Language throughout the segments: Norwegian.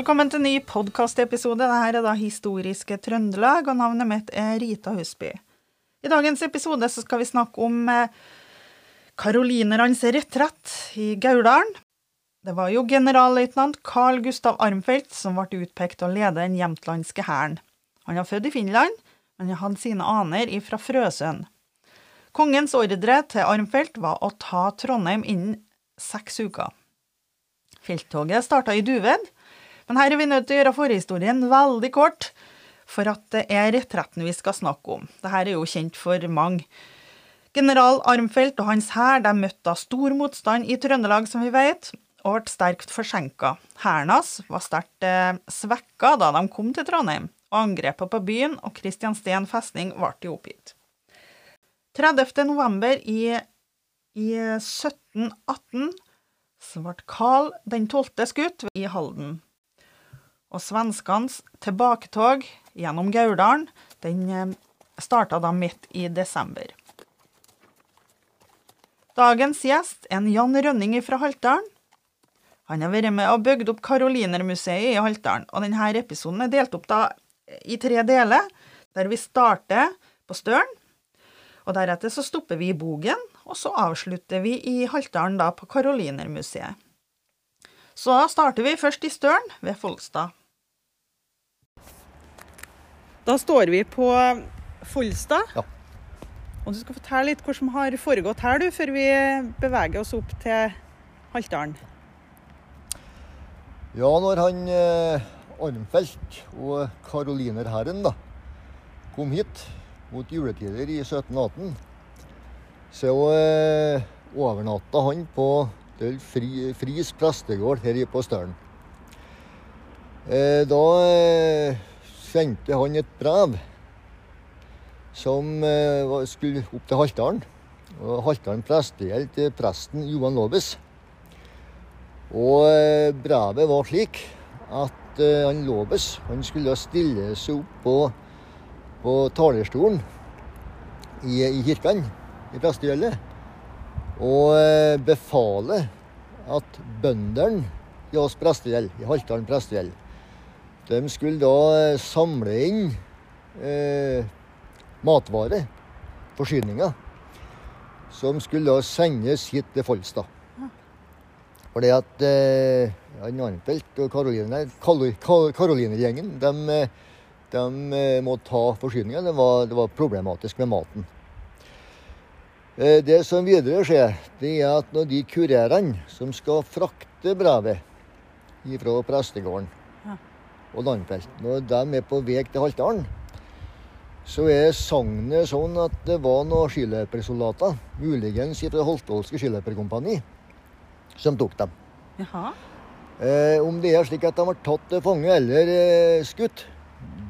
Velkommen til ny podkastepisode. Dette er da Historiske Trøndelag, og navnet mitt er Rita Husby. I dagens episode så skal vi snakke om eh, karolinernes retrett i Gauldalen. Det var jo generalløytnant Carl Gustav Armfelt som ble utpekt til å lede den jämtlandske hæren. Han var født i Finland, men han hadde sine aner fra Frøsøen. Kongens ordre til Armfelt var å ta Trondheim innen seks uker. Felttoget starta i Duved, men her er vi nødt til å gjøre forhistorien veldig kort, for at det er retretten vi skal snakke om. Dette er jo kjent for mange. General Armfelt og hans hær møtte da stor motstand i Trøndelag, som vi vet, og ble sterkt forsinka. Hæren hans var sterkt eh, svekka da de kom til Trondheim, og angrepet på byen og Kristiansten festning ble oppgitt. 30. november i, i 1718 så ble Karl den 12. skutt i Halden. Og svenskenes tilbaketog gjennom Gauldalen den eh, starta da midt i desember. Dagens gjest er en Jan Rønning fra Haltdalen. Han har vært med og bygd opp Karolinermuseet i Haltdalen, og denne episoden er delt opp da i tre deler, der vi starter på Støren, og deretter så stopper vi i Bogen, og så avslutter vi i Haltdalen da på Karolinermuseet. Så starter vi først i Støren, ved Folstad. Da står vi på Folstad. Ja. Og du skal fortelle litt hva som har foregått her, du, før vi beveger oss opp til Haltdalen. Ja, når han eh, Armfelt og karolinerhæren da kom hit mot juletider i 1718, så eh, overnatta han på Fri, Fris prestegård her på Stølen. Eh, da eh, sendte han et brev som eh, skulle opp til Haltdalen. Og Haltdalen prestegjeld til presten Johan Lobes. Og eh, brevet var slik at eh, han Lobes han skulle stille seg opp på, på talerstolen i, i kirken i prestegjeldet og befale at bøndene i oss prestegjeld, i Haltdalen prestegjeld, de skulle da eh, samle inn eh, matvare, forsyninger, som skulle da sendes hit til Folstad. Fordi at eh, Arnfeldt og Karoline-gjengen Karoline de, de, eh, de måtte ta forsyninger. Det var, det var problematisk med maten. Eh, det som videre skjer, det er at når de kurerene som skal frakte brevet fra prestegården. Og Landfelt. når de er på vei til Haltdalen, så er sagnet sånn at det var noen skiløpersoldater, muligens fra Holtålske skiløperkompani, som tok dem. Jaha. Eh, om det er slik at de var tatt til fange eller eh, skutt,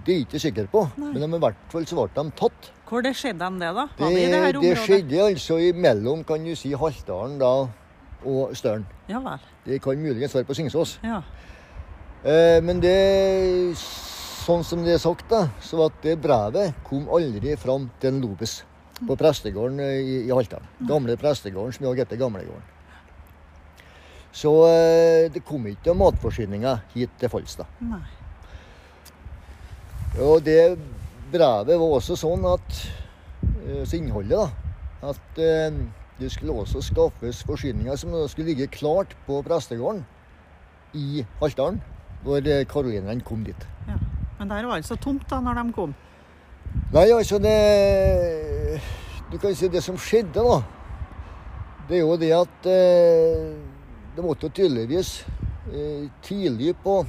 det er jeg ikke sikker på. Nei. Men de, i hvert fall så ble de tatt. Hvor det skjedde de det, da? Det, det i det det skjedde altså imellom kan du si, Haltdalen da, og Støren. Ja vel. Det kan muligens være på Singsås. Ja. Eh, men det Sånn som det er sagt, da, så at det brevet kom aldri fram til en Lobes på prestegården eh, i, i Haltdalen. Gamle prestegården som i dag heter Gamlegården. Så eh, det kom ikke matforsyninger hit til Falstad. Og det brevet var også sånn at Så innholdet, da. At det skulle også skaffes forsyninger som skulle ligge klart på prestegården i Haltdalen når eh, karolinerne kom dit. Ja. Men der var altså tomt da når de kom. Nei, altså det Du kan si det som skjedde, da. Det er jo det at eh, det måtte jo tydeligvis eh, tidlig på,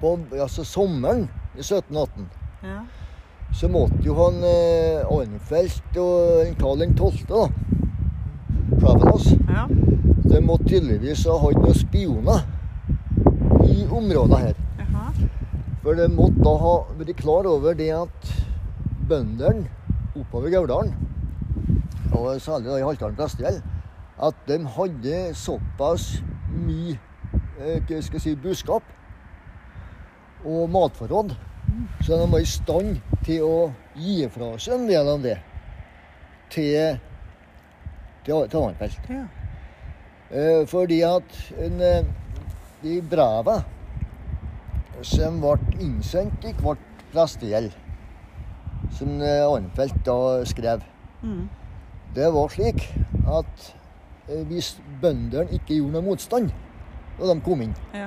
på altså sommeren i 1718 Ja. så måtte jo han eh, Arnfeldt og Karl 12., da, sjefen hans, ja. de måtte tydeligvis ha hatt noen spioner i området her. Aha. For de måtte da ha vært klar over det at bøndene oppover Gauldalen, og særlig da i Haltdalen prestegjeld, at de hadde såpass mye eh, hva skal jeg si, buskap og matforråd, så de var i stand til å gi fra seg en del av det til, til, til Arnfeldt. Ja. Eh, fordi at en, eh, de breva som ble innsendt i hvert prestegjeld, som eh, Arnfeldt da skrev, Mm. det var slik at eh, hvis bøndene ikke gjorde noe motstand da de kom inn, Ja.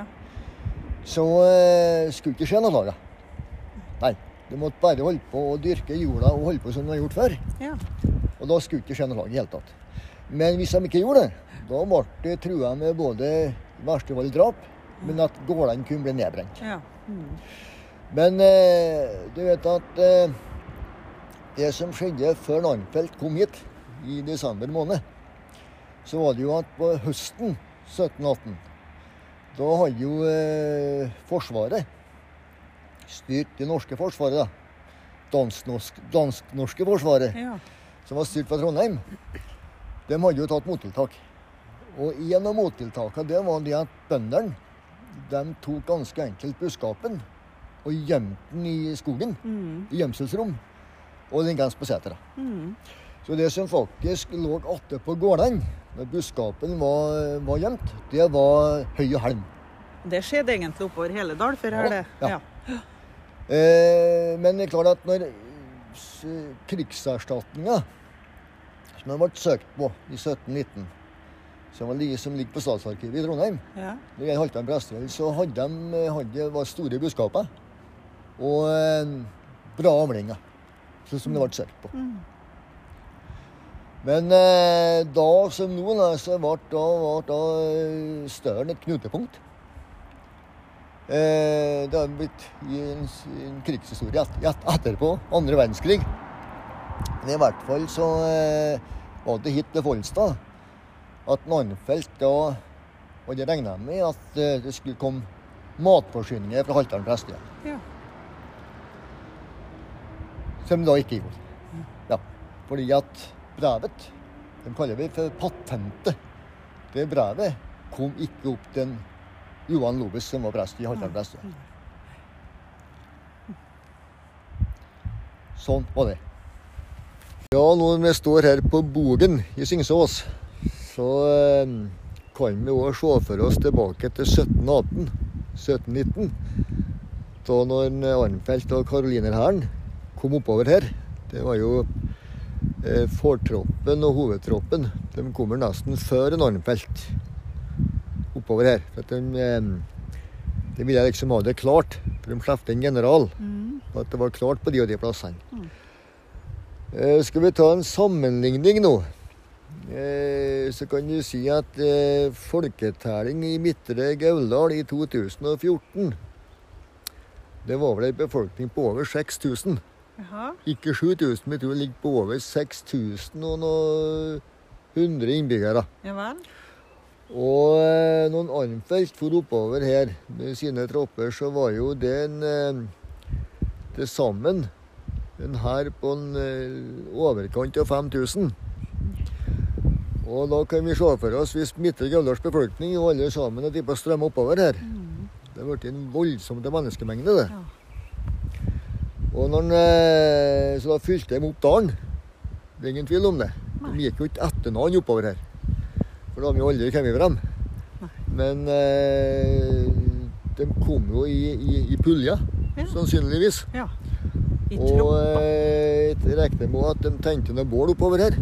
så eh, skulle det ikke skje noe da. Nei. De måtte bare holde på å dyrke jorda og holde på som de har gjort før. ja. Og da skulle det ikke skje noe lag i hele tatt. Men hvis de ikke gjorde det, da ble det trua med både fall drap, men at gårdene kunne bli nedbrent. ja. Mm. Men eh, du vet at eh, det som skjedde før Arnfeldt kom hit i desember måned, så var det jo at på høsten 1718 da hadde jo eh, Forsvaret styrt det norske forsvaret, da. Dansk-norske dansk forsvaret ja. som var styrt fra Trondheim, de hadde jo tatt mottiltak. Og en av mottiltakene det var det at bøndene de tok ganske enkelt buskapen og gjemte den i skogen, Mm. i gjemselsrom, og den gangs på setra. Mm. Så det som faktisk lå atte på gårdene, når buskapen var, var gjemt, det var høy og halm. Det skjedde egentlig oppover hele dal før her, det. Ja. Eh, men det er klart at når krigserstatninga som ble søkt på i 1719, som, var, som ligger på Statsarkivet i Trondheim, Ja. når jeg holdt Halvdan Prestevold, så hadde de hadde, var store budskaper. og eh, bra avlinger, sånn som det ble sett på. Mm. Men eh, da som nå, da, så ble da, da eh, Støren et knutepunkt. Eh, det har blitt i en, en krigshistorie et, etterpå, andre verdenskrig. Men i hvert fall så eh, var det hit til Folstad at Arnfeldt da det regna med at eh, det skulle komme matforsyninger fra Haltdalen prestehjem. Ja. Som da ikke gjorde. Ja, fordi at brevet, de kaller vi for patentet, det brevet kom ikke opp til Johan Lobes, som var prest i Haltdalen prestehjem. Sånn var det. Ja, når vi står her på Bogen i Singsås, så eh, kan vi òg se for oss tilbake til 1718, 1719. Da når Arnfeldt og karolinerhæren kom oppover her. Det var jo eh, fortroppen og hovedtroppen. De kommer nesten før en Arnfeldt oppover her. For at de, eh, de ville liksom ha det klart. For de slapp en general. Mm. At det var klart på de og de plassene. Mm. Eh, skal vi ta en sammenligning nå? Eh, så kan du si at eh, folketelling i Midtre Gauldal i 2014 Det var vel en befolkning på over 6000. Jaha. Ikke 7000, men jeg tror det ligger på over 6000 og noe 100 innbyggere. Ja vel. Og noen når for oppover her med sine tropper, så var jo det en eh, til sammen en hær på en eh, overkant av 5000. Og da kan vi se for oss hvis Midtre Gauldals befolkning og alle sammen er på å strømme oppover her. Mm. Det har blitt en voldsom menneskemengde, det. Ja. Og når han, eh, så da fylte de opp dalen. Det er ingen tvil om det. De gikk jo ikke etter noen oppover her. For da har vi aldri kommet frem. Nei. Men eh, de kom jo i, i, i puljer, Ja. sannsynligvis. ja. I Og eh, jeg regner med at de tente noe bål oppover her.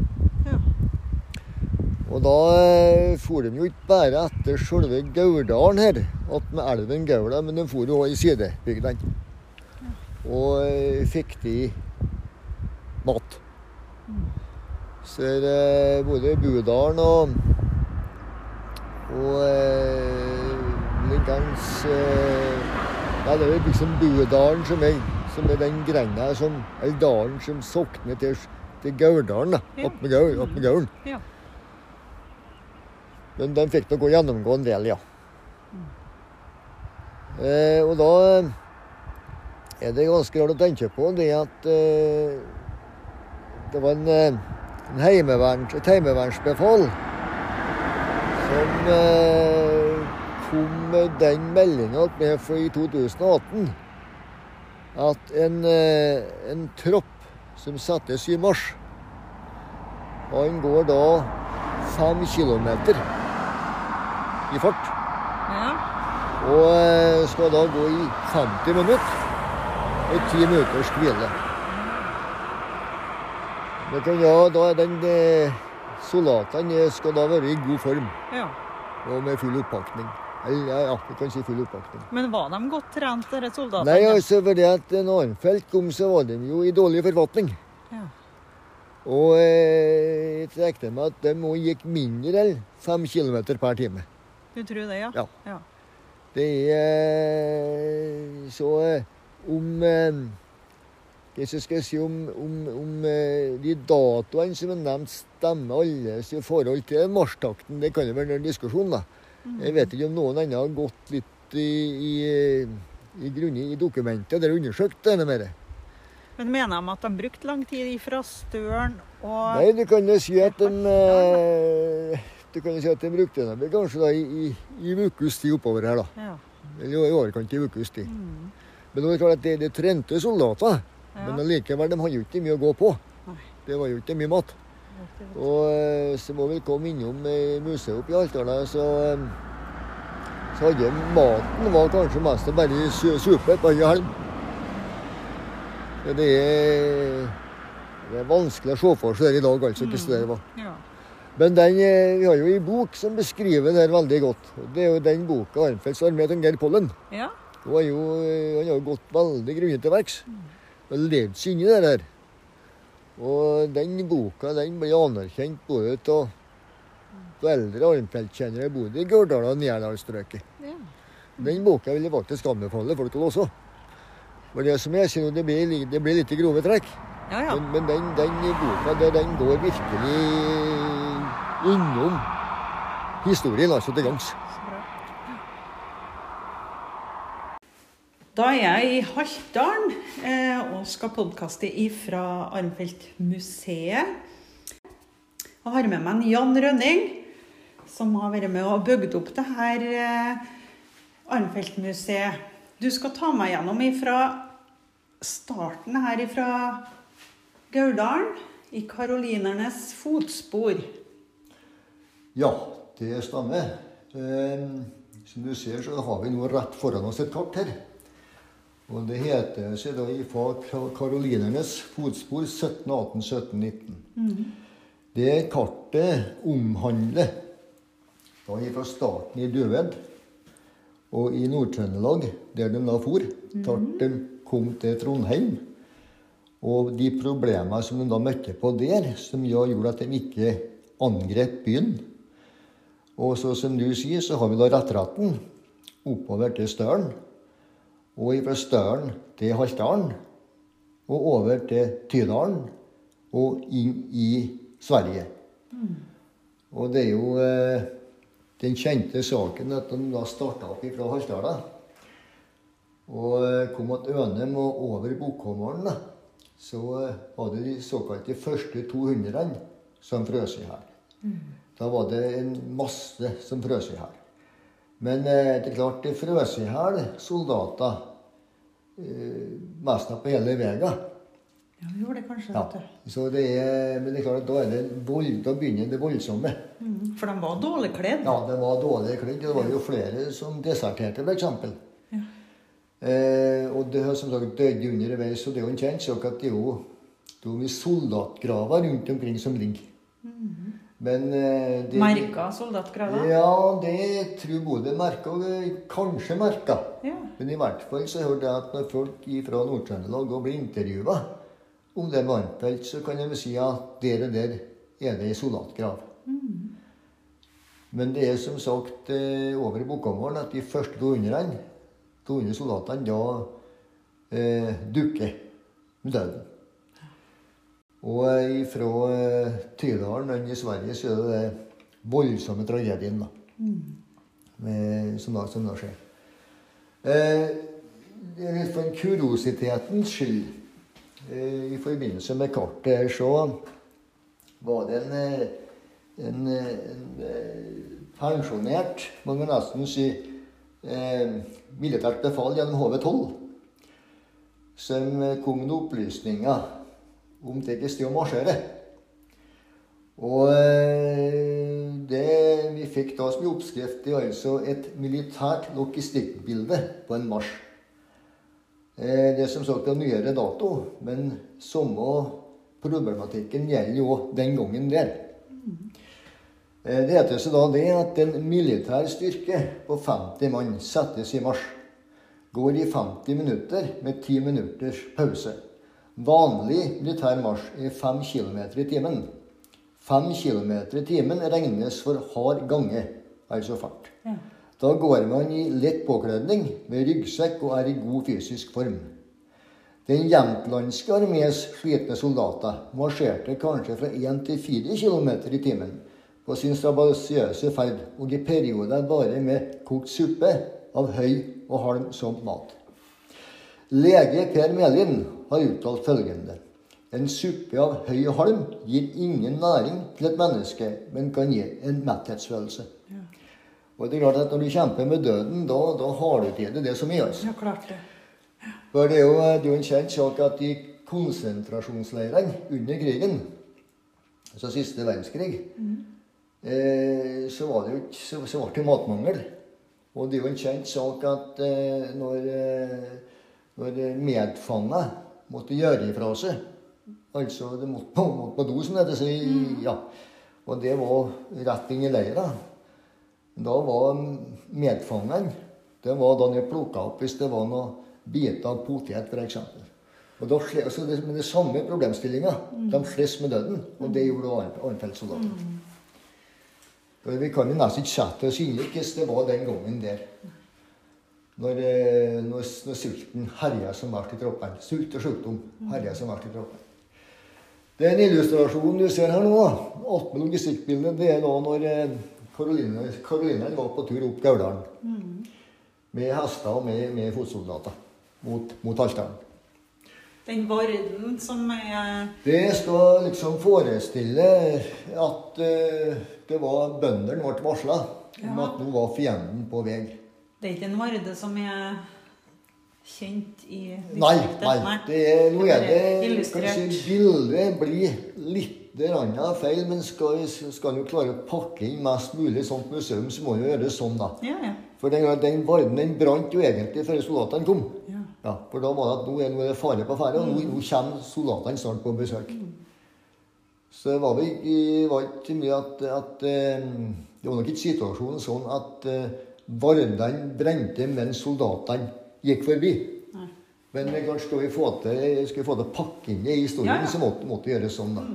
Og da eh, for de jo ikke bare etter selve Gauldalen her, attmed elven Gaula, men de for jo også i sidebygdene. Og eh, fikk de mat. Så det både Budalen og og eh, eh, Nei, det er jo liksom Budalen som er, som er den grenda som Eller dalen som sokner til, til Gauldalen, da. Med opp med Gaulen. Men de fikk nok gå gjennomgå en del, ja. Eh, og da er det ganske rart å tenke på det at eh, det var en, eh, en heimevern, et heimevernsbefal som eh, kom med den meldinga med i 2018 at en, eh, en tropp som settes i marsj, han går da fem kilometer i fart. ja. Og eh, skal da gå i 50 minutter. Og 10 minutters hvile. Ja, da er den eh, Soldatene skal da være i god form Ja. og med full oppakning. Eller, ja, vi kan si full oppakning. Men var de godt trent, disse soldatene? Nei, altså fordi at når Arnfeldt kom, så var de jo i dårlig forfatning. Ja. Og eh, jeg regner med at de gikk mindre enn 5 km per time. Du tror det, ja? Ja. ja. Det er Så eh, om eh, Hva skal jeg si om, om, om eh, de datoene som er nevnt, stemmer alle i forhold til marsjtakten? Det kan jo være en diskusjon, da. Jeg vet ikke om noen andre har gått litt i, i, i, i dokumentet der undersøkt denne mer. Men mener de at de brukte lang tid fra Støren og Nei, du kan jo si at de eh, Du kan jo si at de brukte dem kanskje da i, i, i ukes tid oppover her, da. Ja. Eller i overkant i ukes tid. Mm. Men det klart at det, det trente soldater. Ja. Men allikevel, de hadde jo ikke mye å gå på. Nei. Det var jo ikke mye mat. Og eh, så må vi komme innom eh, museet oppe i Altdala, så eh, så hadde maten var kanskje mest bare su- suppe på en helg. Det er, det er vanskelig å se for seg det i dag, altså. hvordan det var. Ja. Men den, eh, vi har jo en bok som beskriver det her veldig godt. Det er jo den boka 'Armfeldts armé til Geir Pollen'. ja. Han jo, eh, han har jo gått veldig grundig til verks og levd seg inn i det der. Og den boka den blir anerkjent både av eldre Arnfeldt-kjennere både i Gørdal og Nierdalstrøket. ja. Den boka vil jeg faktisk anbefale folk til også. Men det som jeg sier, det blir, li- det blir litt grove trekk. ja, ja. Men, men den, den boka det, den går virkelig innom historien, altså til gangs. Da er jeg i Haltdalen eh, og skal podkaste ifra Armfeltmuseet. Jeg har med meg en Jan Rønning, som har vært med og bygd opp det her eh, Arnfeldt-museet. Du skal ta meg gjennom ifra starten her ifra Gauldalen, i karolinernes fotspor. Ja, det stemmer. Eh, som du ser, så har vi nå rett foran oss et kart her. Og det heter seg da ifra Ka- karolinernes fotspor 1718, 1719. Det kartet omhandler da fra starten i Døved og i Nord-Trøndelag, der de da for, til de kom til Trondheim. Og de problemer som de da møtte på der, som gjorde at de ikke angrep byen. Og så som du sier, så har vi da rettratten oppover til Støren. Og fra Støren til Haltdalen. Og over til Tydalen. Og inn i Sverige. Og det er jo eh, den kjente saken at de da starta opp fra Haltdala. Og eh, kom til Ønem og over Bokholmeren, da. Så eh, var det de såkalte første 200 som frøs i hjel. Da var det en masse som frøs i hjel. Men eh, det er klart, det frøs i hjel soldater eh, mest på hele veien. Ja, vi gjorde det kanskje. Ja. Så det er, men det er klart, da, er det vold, da begynner det voldsomme. Mm, For de var dårlig kledd. Ja, de var dårlig kledd. Det var jo flere som deserterte, f.eks. Ja. Eh, og det har som sagt døde underveis. Og det er jo en sak at det er jo det er jo mye soldatgraver rundt omkring som ligger. Men eh, det, Merka soldatgraver? Ja, det tror jeg både merka og eh, kanskje merka. Ja. Men i hvert fall så hørte jeg at når folk fra Nord-Trøndelag blir intervjua om det Arnfeldt, så kan de si at der og der er det ei soldatgrav. Men det er som sagt eh, over i Bokmålen at de første 200, 200 soldatene da eh, dukker med døden. Og eh, fra eh, Tydalen og i Sverige så er det den voldsomme tragedien da, med, som, da, som da skjer. Eh, litt for kuriositetens skyld. Eh, I forbindelse med kartet så var det en, en, en, eh, en eh, pensjonert, må man nesten si, eh, militært befal gjennom HV12, som eh, kom med opplysninger om det ikke sted å marsjere. Og eh, det vi fikk da som oppskrift, det er altså et militært logistikkbilde på en marsj. Eh, det er som sagt av nyere dato, men samme problematikken gjelder jo den gangen der. Eh, det heter seg da det at en militær styrke på 50 mann settes i marsj. Går i 50 minutter med 10 minutters pause. Vanlig militær marsj er 5 km i timen. 5 km i timen regnes for hard gange, altså fart. Ja. Da går man i lett påkledning med ryggsekk og er i god fysisk form. Den jämtlandske armés slitne soldater marsjerte kanskje fra 1 til 4 km i timen på sin strabasiøse ferd, og i perioder bare med kokt suppe av høy og halm som mat. Lege Per Melin har uttalt følgende En suppe av høy halm gir ingen næring til et menneske, men kan gi en metthetsfølelse. Og det er klart at Når du kjemper med døden, da, da har du til det det som er. Ja, klart det. For det er jo, det er jo en kjent sak at i konsentrasjonsleirene under krigen, altså siste verdenskrig, eh, så var det jo så, så ble det matmangel. Og det er jo en kjent sak at eh, når, eh, når medfanger måtte gjøre ifra seg Altså det måtte på, måtte på do, som det heter. Mm. ja. Og det var rett inn i leira. Da var medfangeren Det var da de plukka opp hvis det var noen biter av potet, f.eks. Og da altså det, med det samme problemstillinga. De slåss med døden. Og det gjorde Arnfeldt-soldatene. Mm. Vi kan jo nesten ikke sette oss inn i hvordan det var den gangen der. Når, eh, når, når sulten herja som verst i kroppen. Sult og sykdom herja som verst i troppen. Den illustrasjonen du ser her nå, attmed logistikkbildet, det er da når eh, Karoline, var på tur opp Gauldalen. Med hester og med, med fotsoldater mot, mot Haltdalen. Den varden som er Det skal liksom forestille at uh, det var bøndene ble varsla om Ja. at nå var fienden på vei. Det er ikke en varde som er kjent i Nei, nei. Det er, nå er det kanskje bildet blir litt feil, men skal, skal jo klare å pakke inn mest mulig sånt museum, så må jo gjøre det sånn, da. Ja, ja. For den, den varden den brant jo egentlig før soldatene kom. ja. Ja, For da var det at nå er, nå er det fare på ferde, og nå, nå kommer soldatene snart på besøk. Så det var vel ikke, mye at, at eh, Det var nok ikke situasjonen sånn at vardene brente mens soldatene gikk forbi. Nei. Men skal vi få til, skal vi få til det i historien, Ja, ja. så måtte, måtte vi gjøre sånn, da.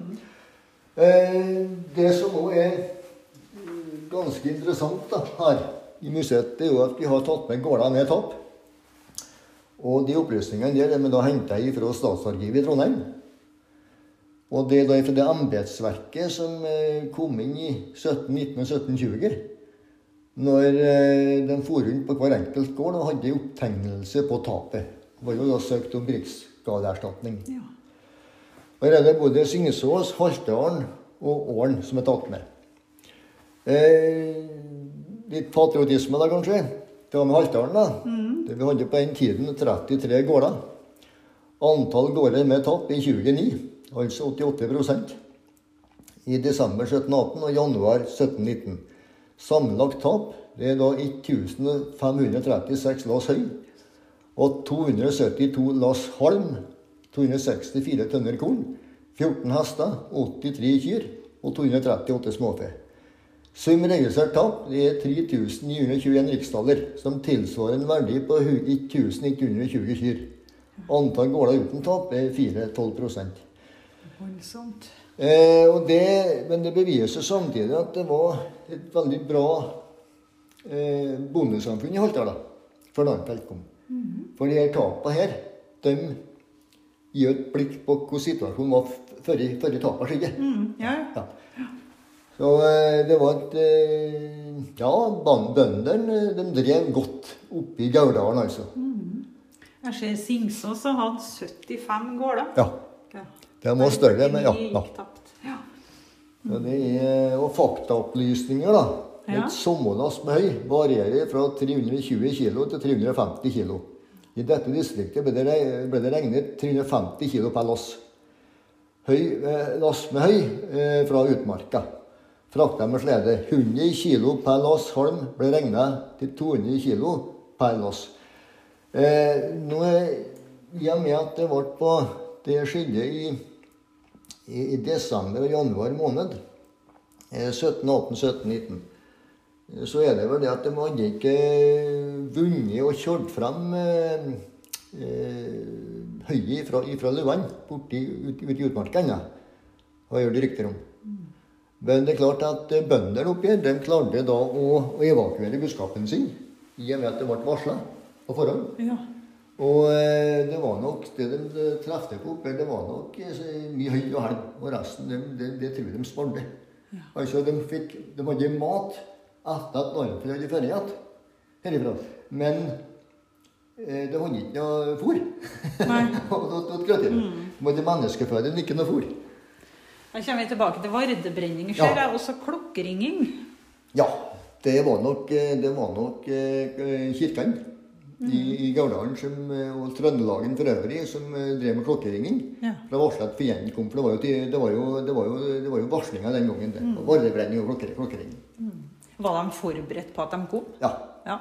Eh, det som òg er mm, ganske interessant da, her i museet, det er jo at vi har tatt med gårder med topp. Og de opplysningene der er vi da henta fra Statsarkivet i Trondheim. Og det er da fra det embetsverket som eh, kom inn i 1719 og 1720. Når den de for rundt på hver enkelt gård og hadde opptegnelse på tapet. Det var jo da søkt om krigsskadeerstatning. ja. Og Her er det både Syngesås, Haltdalen og Ålen som er tatt med. Eh, litt patriotisme, da, kanskje. Det var med Haltdalen, da. Det vi hadde på den tiden 33 gårder. Antall gårder med tap i 2009, altså 88% I desember 1718 og januar 1719. Sammenlagt tap det er da 1536 lass høy og 272 lass halm, 264 tønner korn, 14 hester, 83 kyr og 238 småfe. Sum registrert tap er 3921 riksdaler, som tilsvarer en verdi på 1120 kyr. Antall gårder uten tap er 4-12 Voldsomt. Eh, det, Men det beviser samtidig at det var et veldig bra eh, bondesamfunn i Haltdal før Arnfeldt kom. For de her tapene her, de gir et blikk på hvordan situasjonen var før før tapene skjedde. Mm, ja, ja. Så eh, det var et eh, Ja, bøndene de drev godt oppe i Gauldalen, altså. Jeg ser Singsås har hatt 75 gårder. Ja. Ja. De var større, men ja. ja. Ja. Det er, og faktaopplysninger, da. Et sommerlass med høy varierer fra 320 kg til 350 kg. I dette distriktet ble det, ble det regnet 350 kg per lass. Høy, eh, lass med høy eh, fra utmarka. frakta med slede. 100 kg per lass halm ble regna til 200 kg per lass. Eh, nå er, I og med at det ble på Det skjedde i, i, i desember og januar måned. Eh, 17, 18, 17, 19. Eh, Så er det vel det at de hadde ikke vunnet og kjørt frem eh, eh, høyet fra, fra Løvene borti ut, ut i utmarka ennå. Har jeg hørt rykter om. Men det er klart at eh, bøndene oppi her de klarte da å, å evakuere buskapen sin i og med at det ble varsla på forhånd. Ja. Og eh, det var nok det de traff på oppe, det var nok eh, mye høy og halv, Og resten, det, det, det tror jeg de sparte. Altså, de, fikk, de hadde mat etter at Arnfrid hadde igjen herifra. Men eh, det hadde ikke noe fôr. Nei. Og det da grøt de. De hadde menneskeføde, men ikke noe fôr. Da kommer vi tilbake til vardebrenning. Ja. Ser jeg også klokkeringing. Ja, det var nok, eh, det var nok eh, i, i Gauldalen eh, og Trøndelagen for øvrig som eh, drev med klokkeringing. Ja. For å varsle at fienden kom. For det var jo, til- det var jo, det var jo, det var jo varslinga den gangen. det. Og Vardebrenning og klokker, Mm. Var de forberedt på at de kom? Ja. Ja.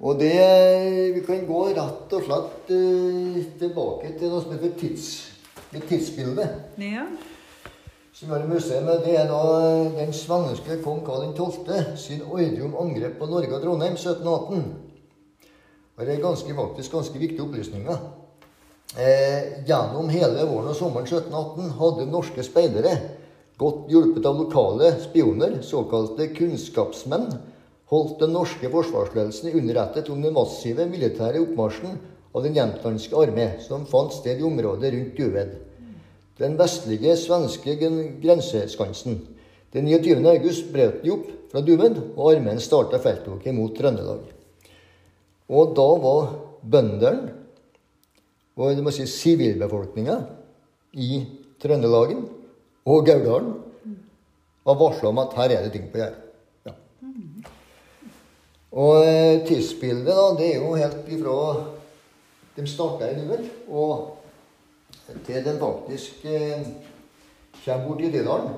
Og det Vi kan gå rett og slett uh, tilbake til noe som heter tids, et tidsbilde. ja. som er i museet, det er da den svenske kong Karl 12. sin ordre om angrep på Norge og Trondheim 1718. Og det er ganske, faktisk ganske viktige opplysninger. Eh, gjennom hele våren og sommeren 1718 hadde norske speidere, godt hjulpet av lokale spioner, såkalte kunnskapsmenn, holdt den norske forsvarsledelsen underrettet om den massive militære oppmarsjen av den jämtlandske armé, som fant sted i området rundt Duved den vestlige svenske grenseskansen. Den 29. august brøt de opp fra Duved, og armeen starta felttoget mot Trøndelag. Og da var bøndene, og du må si sivilbefolkninga, i Trøndelagen og Gauldalen var varsla om at her er det ting på gjerde. Ja. Og eh, tidsbildet, da, det er jo helt ifra de starta i Nuvel og til den faktisk eh, kommer bort i Didalen.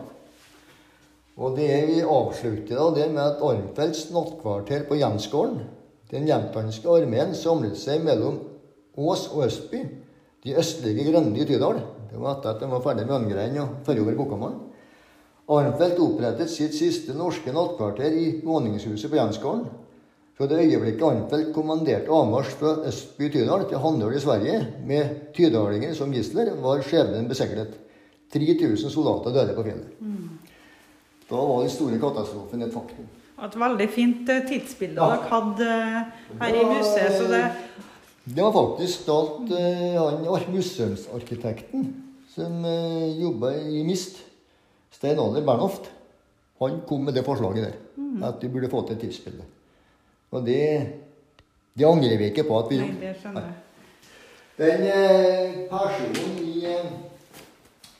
Og det vi avslutter da det med at Arnfeldts nattkvarter på Jensgården Den jämtlandske armeen samlet seg mellom Ås og Østby, de østlige grendene i Tydal. Det var etter at de var ferdig med Angrein og førre over Bukkamann. Arnfeldt opprettet sitt siste norske nattkvarter i våningshuset på Jensgården. Fra det øyeblikket Arnfeldt kommanderte avmarsj fra Østby Tydal til Handøl i Sverige med tydalinger som gisler, var skjebnen besikret. 3000 soldater døde på fjellet. Da var den store katastrofen et faktum. Et veldig fint eh, tidsbilde Ja. dere hadde eh, her i museet. Så det Det var faktisk stolt eh, han museumsarkitekten som eh, jobba i MIST, Stein Aller Bernhoft, han kom med det forslaget der. At vi burde få til et tidsbilde. Og det, det angrer vi ikke på at vi gjorde. Den eh, personen i,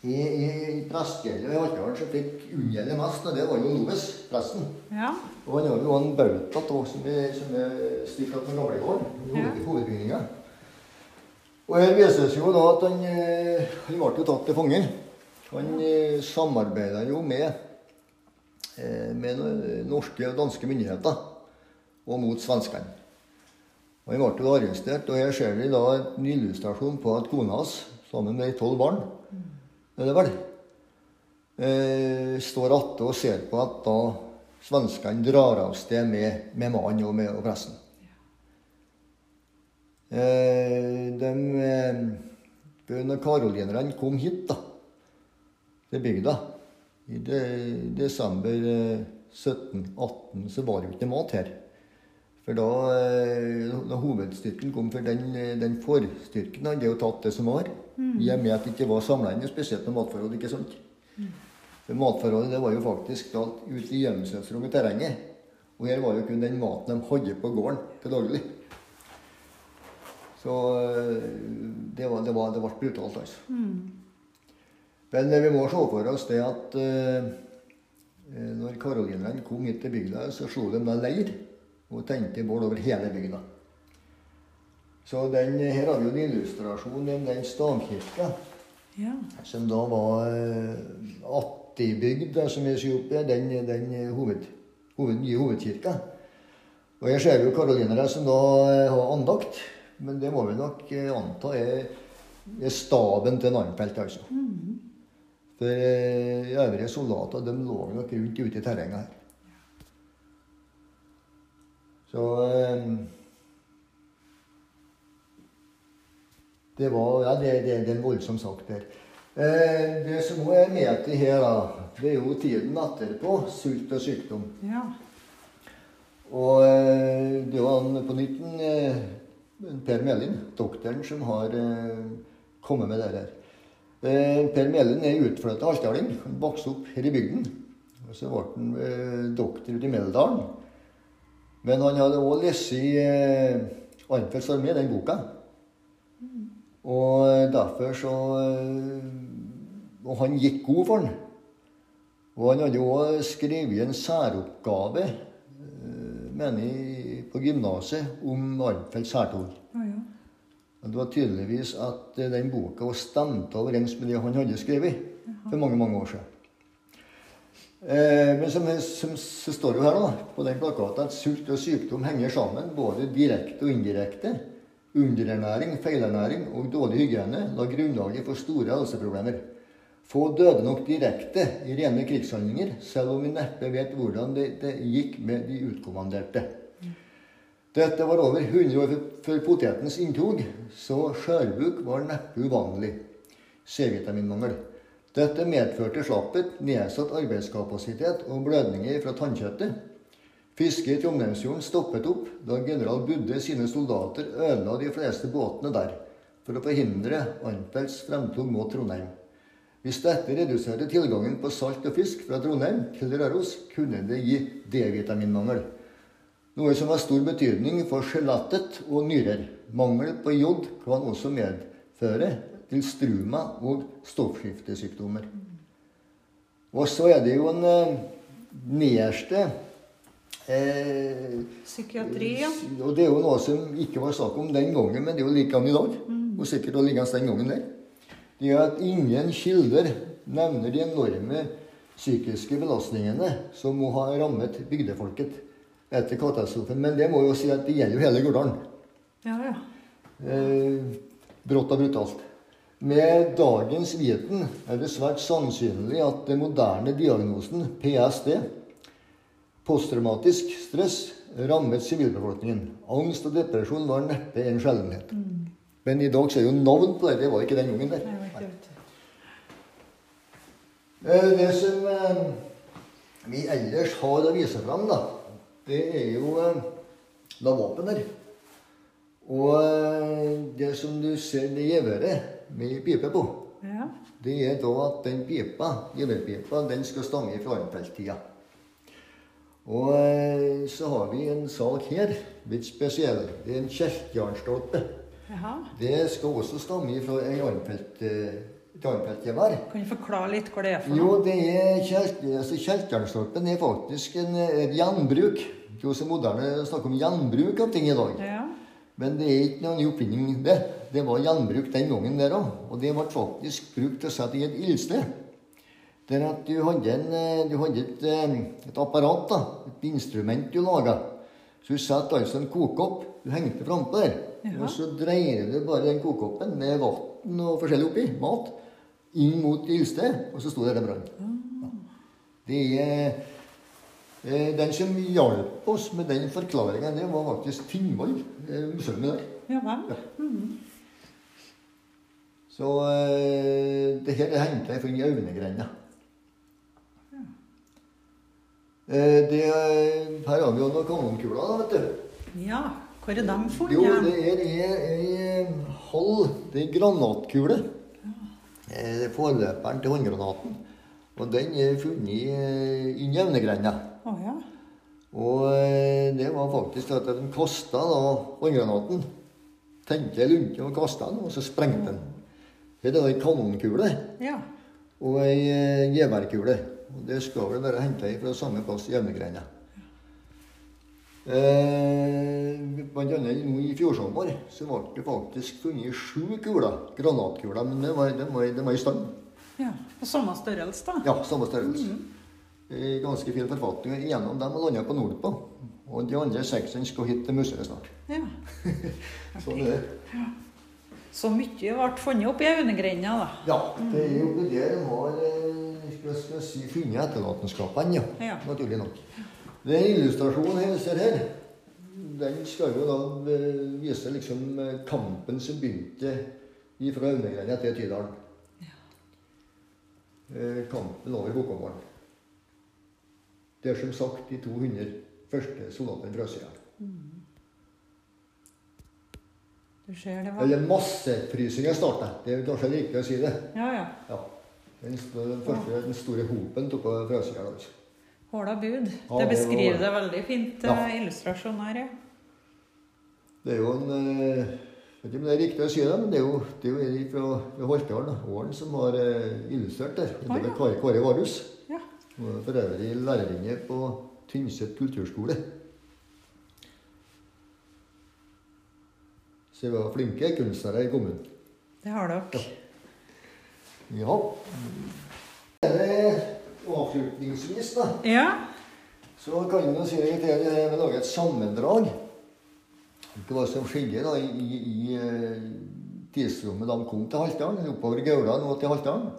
i, i, i prestgjeldet ved Haltdalen så fikk unngjelde mest, og det var jo Loves, presten. Ja. Og han har jo en bauta som er, som er stifta på gamlegården. Ja. Ja. Hovedbygninga. Og her vises jo da at han, eh, han ble jo tatt til fange. Han ja. samarbeida jo med, eh, med norske og danske myndigheter og mot svenskene. Og Han ble jo arrestert, og her ser vi da en illustrasjon på at kona hans, sammen med tolv barn, er det vel, eh, står atte og ser på at da svenskene drar av sted med, med mannen og og pressen. Eh, de, eh, karolinerne kom hit da, til bygda i de, desember eh, 1718, så var det jo ikke mat her. For da, eh, da kom, for den, eh, den forstyrken hadde jo tatt det som var. I og med at det ikke var samla inn, spesielt med matforhold. ikke sant? For matforholdet det var jo faktisk alt ute i gjemselsrom i terrenget. Og her var jo kun den maten de hadde på gården til daglig. Så eh, det, var, det, var, det ble brutalt, altså. Men eh, vi må se for oss det at eh, eh, når karolinerne kom hit til bygda, så slo de da leir og tente bål over hele bygda. Så den, her har vi jo en illustrasjon om den stavkirka Ja. Som da var eh, attibygd, som vi sier oppe, den, den hoved, hoved, nye hovedkirka. Og her ser jo karolinere som da eh, har andakt. Men det må vi nok eh, anta er, er staben til Narnfelt, altså. For eh, øvrige soldater de lå nok rundt ute i terrenget her. Så Det var Ja, det, det, det er en voldsom sak der. Eh, det som også er med til her, da, det er jo tiden etterpå. Sult og sykdom. Ja. Og eh, det var han på nytt eh, Per Melin, doktoren, som har eh, kommet med det her. Eh, per Melin er utflytta halvdaling. Han vokste opp her i bygden. Og så ble han eh, doktor ute i Meldalen. Men han hadde òg lest i Arnfeldts armé, den boka. Og derfor så eh, Og han gikk god for den. Og han hadde òg skrevet en særoppgave eh, mener jeg, på gymnaset om Arnfeldt særtog. Oh, ja. Det var tydeligvis at eh, den boka var stemt overens med det han hadde skrevet for mange mange år siden. Eh, men som, som, så står det jo her da, på den plakaten at sult og sykdom henger sammen, både direkte og indirekte. Underernæring, feilernæring og dårlig hygiene la grunnlaget for store helseproblemer. Få døde nok direkte i rene krigshandlinger, selv om vi neppe vet hvordan det, det gikk med de utkommanderte. Dette var over 100 år før potetens inntog, så skjørbuk var neppe uvanlig. C-vitaminmangel. Dette medførte slapphet, nedsatt arbeidskapasitet og blødninger fra tannkjøttet. Fisket i Trondheimsfjorden stoppet opp da general Budde sine soldater ødela de fleste båtene der for å forhindre Arnfeldts fremtog mot Trondheim. Hvis dette reduserte tilgangen på salt og fisk fra Trondheim til Røros, kunne det gi D-vitaminmangel. Noe som har stor betydning for skjelettet og nyrer. Mangel på jod kan også medføre til struma og stoffskiftesykdommer. Og så er det jo en eh, nederste eh, Psykiatri, ja. Og det er jo noe som ikke var snakk om den gangen, men det er jo likedan i dag. Og sikkert også liggende den gangen der. Det er at ingen kilder nevner de enorme psykiske belastningene som må ha rammet bygdefolket etter katastrofen. Men det må jo si at det gjelder jo hele Gurdalen. Ja, ja. Eh, brått og brutalt. Med dagens viten er det svært sannsynlig at den moderne diagnosen PSD, posttraumatisk stress, rammet sivilbefolkningen. Angst og depresjon var neppe en sjeldenhet. Men i dag så er jo navn på det. Det var ikke den gangen der. Nei, du. Eh, Det som eh, vi ellers har å vise fram, da, det er jo eh, da våpen der. Og eh, det som du ser det geværet med pipe på, Ja. det er da at den pipa, geværpipa, den skal stamme fra Arnfeldt-tida. Og eh, så har vi en sak her, litt spesiell. Det er en kjelkjarnstolpe. Det Det skal også stamme fra en eh, et Arnfeldt-gevær. Kan du forklare litt hva det er for Jo, noe? det er kjelk, altså er faktisk en, et gjenbruk. Det er jo så moderne å snakke om gjenbruk av ting i dag. Ja. Men det er ikke noen ny oppfinning, det. Det var gjenbruk den gangen der òg. Og det ble faktisk brukt til å sette i et ildsted. Der at du hadde, en, eh, du hadde et, eh, et apparat, da, et instrument du laga. Så du satte altså en kokekopp du hengte frampå der. Ja. Og så dreier du bare den kokekoppen med vann og forskjellig oppi, mat, inn mot ildstedet, og så sto det der brann. Ja. Det er eh, Den som hjalp oss med den forklaringen, det var faktisk Tingvoll, eh, museet der. Ja vel. Så eh, det her henta jeg fra Aune-grenda. Eh, det, her har vi jo noen kanonkuler, da, vet du. Ja. Hvor er de funnet? Jo, det er ei halv Det er granatkule. Ja. Er forløperen til håndgranaten. Og den er funnet i inni Aune-grenda. Ja. Og eh, det var faktisk at de kasta håndgranaten. Tente lunte og kasta den, og så sprengte den. Det er ei kanonkule Ja. og ei eh, geværkule. Og det skal vel være henta fra samme plass i Aune-grenda. Eh, blant annet nå i fjor sommer så ble det faktisk funnet sju kuler, granatkuler, men de var, de var, de var i stand. Ja, og Samme størrelse, da? Ja, samme størrelse. I ganske fin forfatning. Gjennom dem og landa på Nordpå. Og de andre seksene skal hit til museet snart. Ja. Sånn er det. Så mye ble funnet opp i Aunegrenda, da. Ja, det er jo det der de har eh, si, funnet etterlatenskapene, ja. Ja. Naturlig nok. Den illustrasjonen jeg ser her, den skal jo da eh, vise liksom eh, kampen som begynte fra Aunegrenda til Tydalen. Ja. Kampen over Bukkåmaren. Det er som sagt de 200 første soldatene fra sida. Du ser det var Eller massefrysinga starta. Det er kanskje riktig å si det. Ja, ja. Ja. Den, første, den store hopen tok på frøsida. Altså. Håla bud. Det beskriver det veldig fint, Ja. eh, illustrasjon her, ja. Det er jo en eh, Jeg vet ikke om det er riktig å si det, men det er jo, det er jo fra, fra Holtdalen, da, Ålen, som har eh, illustrert det. Det er ja. Kåre, Kåre Varhus. Ja. For øvrig lærerinne på Tynset kulturskole. Så vi var flinke kunstnere i kommunen. Det har dere. Ja. Er det avslutningsvis, da? Ja. Så kan jo si at eh, vi lager et sammendrag. Ikke Hva som skjedde da i, i, eh, tidsrommet de kom til Haltdalen, oppover Gaula og til Haltdalen.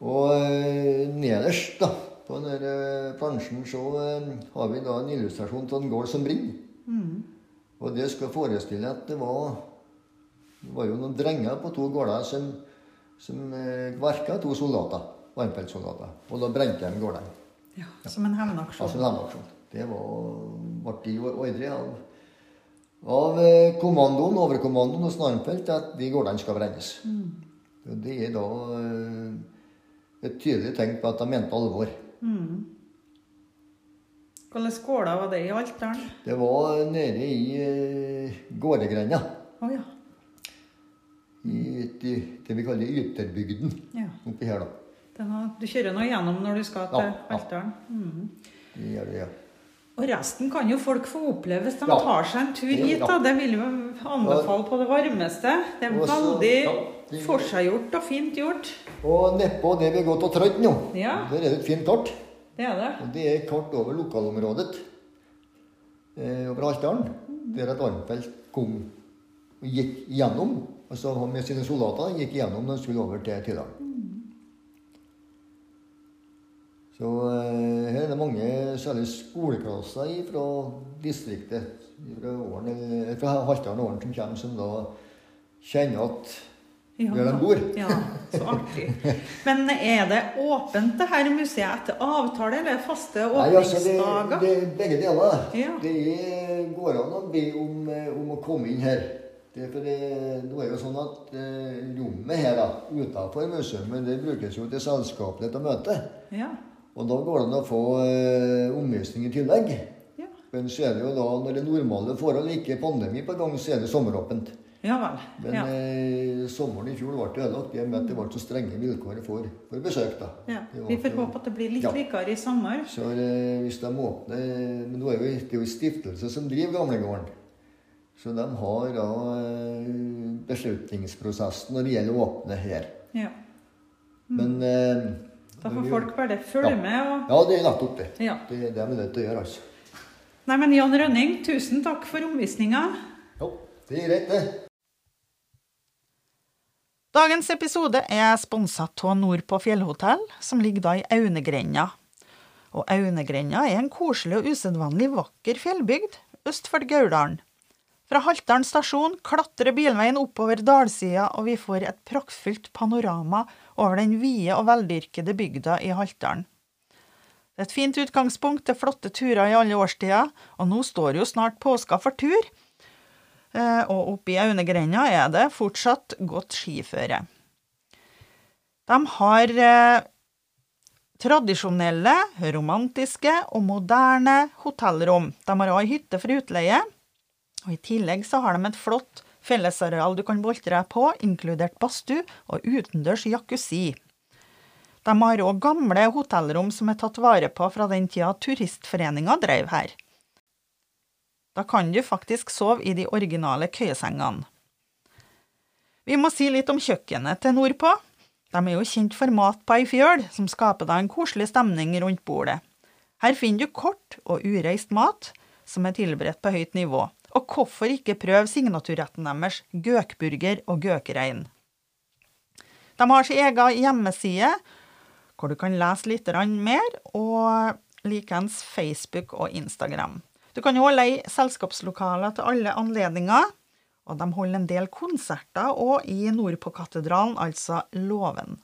Og eh, nederst da, på denne eh, plansjen så eh, har vi da en illustrasjon av en gård som brenner. Og det skal forestille at det var, det var jo noen drenger på to gårder som, som eh, verka, to soldater, varmfeltsoldater. Og da brente de gårdene. ja. Som en hevnaksjon. Ja, som en hevnaksjon. Det var, ble ordre av, av eh, kommandoen, overkommandoen hos Narmfelt at de gårdene skal brennes. Og Det er da eh, et tydelig tegn på at de mente alvor. Hvilke gårder var det i Altdalen? Det var nede i eh, Gårdegrenda. Oh, ja. I det, vi kaller ytterbygden ja. oppi her, da. Er du kjører nå gjennom når du skal til Ja, ja. Mm. Det gjør det, ja. Og resten kan jo folk få oppleve hvis de Ja. tar seg en tur hit. da. Det vil jo anbefale på det varmeste. Det er Også, veldig forseggjort og fint gjort. Og nedpå det vi har gått og trødd nå, Ja. der er det et fint kart. Det er det. Og Det er kart over lokalområdet eh, over Haltdalen, der at Arnfeldt kom og gikk gjennom, altså han med sine soldater gikk igjennom når han skulle over til Tydalen. Så eh, her er det mange, særlig skoleklasser fra distriktet, fra, Åren, fra Haltdalen og Åren, som kommer, som da kjenner at Ja, Der de bor. Ja, så artig. Men er det åpent det her museet etter avtale, eller faste åpningsdager? Nei, altså det, det er begge deler. Ja. Det går an å be om, eh, om å komme inn her. Det er for det, nå er jo sånn at eh, rommet her da, utenfor museet det brukes jo til selskapelig til møte. Ja. Og da går det an å få eh, omvisning i tillegg. Ja. Men så er det jo da, når det er normale forhold, ikke pandemi på gang, så er det sommeråpent. ja vel. Men Ja. eh, sommeren i fjor ble det ødelagt i og med at det ble så strenge vilkår for, for besøk. da. Ja. Vi får håpe at det blir litt Ja. likere i sommer. Så eh, hvis de åpner Men nå er jo, det er jo stiftelse som driver gamlegården. Så de har da eh, beslutningsprosessen når det gjelder å åpne her. Ja. Men eh, Da får folk bare følge Ja. med. og... Ja, det er nettopp det. Ja. Det er det vi er nødt til å gjøre, altså. Nei, men Jan Rønning, tusen takk for omvisninga. Jo, det er greit, det. Dagens episode er sponsa av Nord på fjellhotell, som ligger da i Aunegrenda. Og Aunegrenda er en koselig og usedvanlig vakker fjellbygd øst for Gauldalen. Fra Haltdalen stasjon klatrer bilveien oppover dalsida, og vi får et praktfullt panorama over den vide og veldyrkede bygda i Haltdalen. Det er et fint utgangspunkt til flotte turer i alle årstider, og nå står jo snart påska for tur. Eh, og oppi Aunegrenda er det fortsatt godt skiføre. De har eh, tradisjonelle, romantiske og moderne hotellrom. De har òg hytte for utleie. Og I tillegg så har de et flott fellesareal du kan boltre deg på, inkludert badstue og utendørs jacuzzi. De har òg gamle hotellrom som er tatt vare på fra den tida Turistforeninga drev her. Da kan du faktisk sove i de originale køyesengene. Vi må si litt om kjøkkenet til nordpå. De er jo kjent for mat på ei fjøl, som skaper da en koselig stemning rundt bordet. Her finner du kort og ureist mat, som er tilberedt på høyt nivå. Og hvorfor ikke prøve signaturretten deres, gøkburger og gøkrein? De har sin egen hjemmeside, hvor du kan lese litt mer, og likeens Facebook og Instagram. Du kan òg leie selskapslokaler til alle anledninger, og de holder en del konserter òg i Nordpåkatedralen, altså Låven.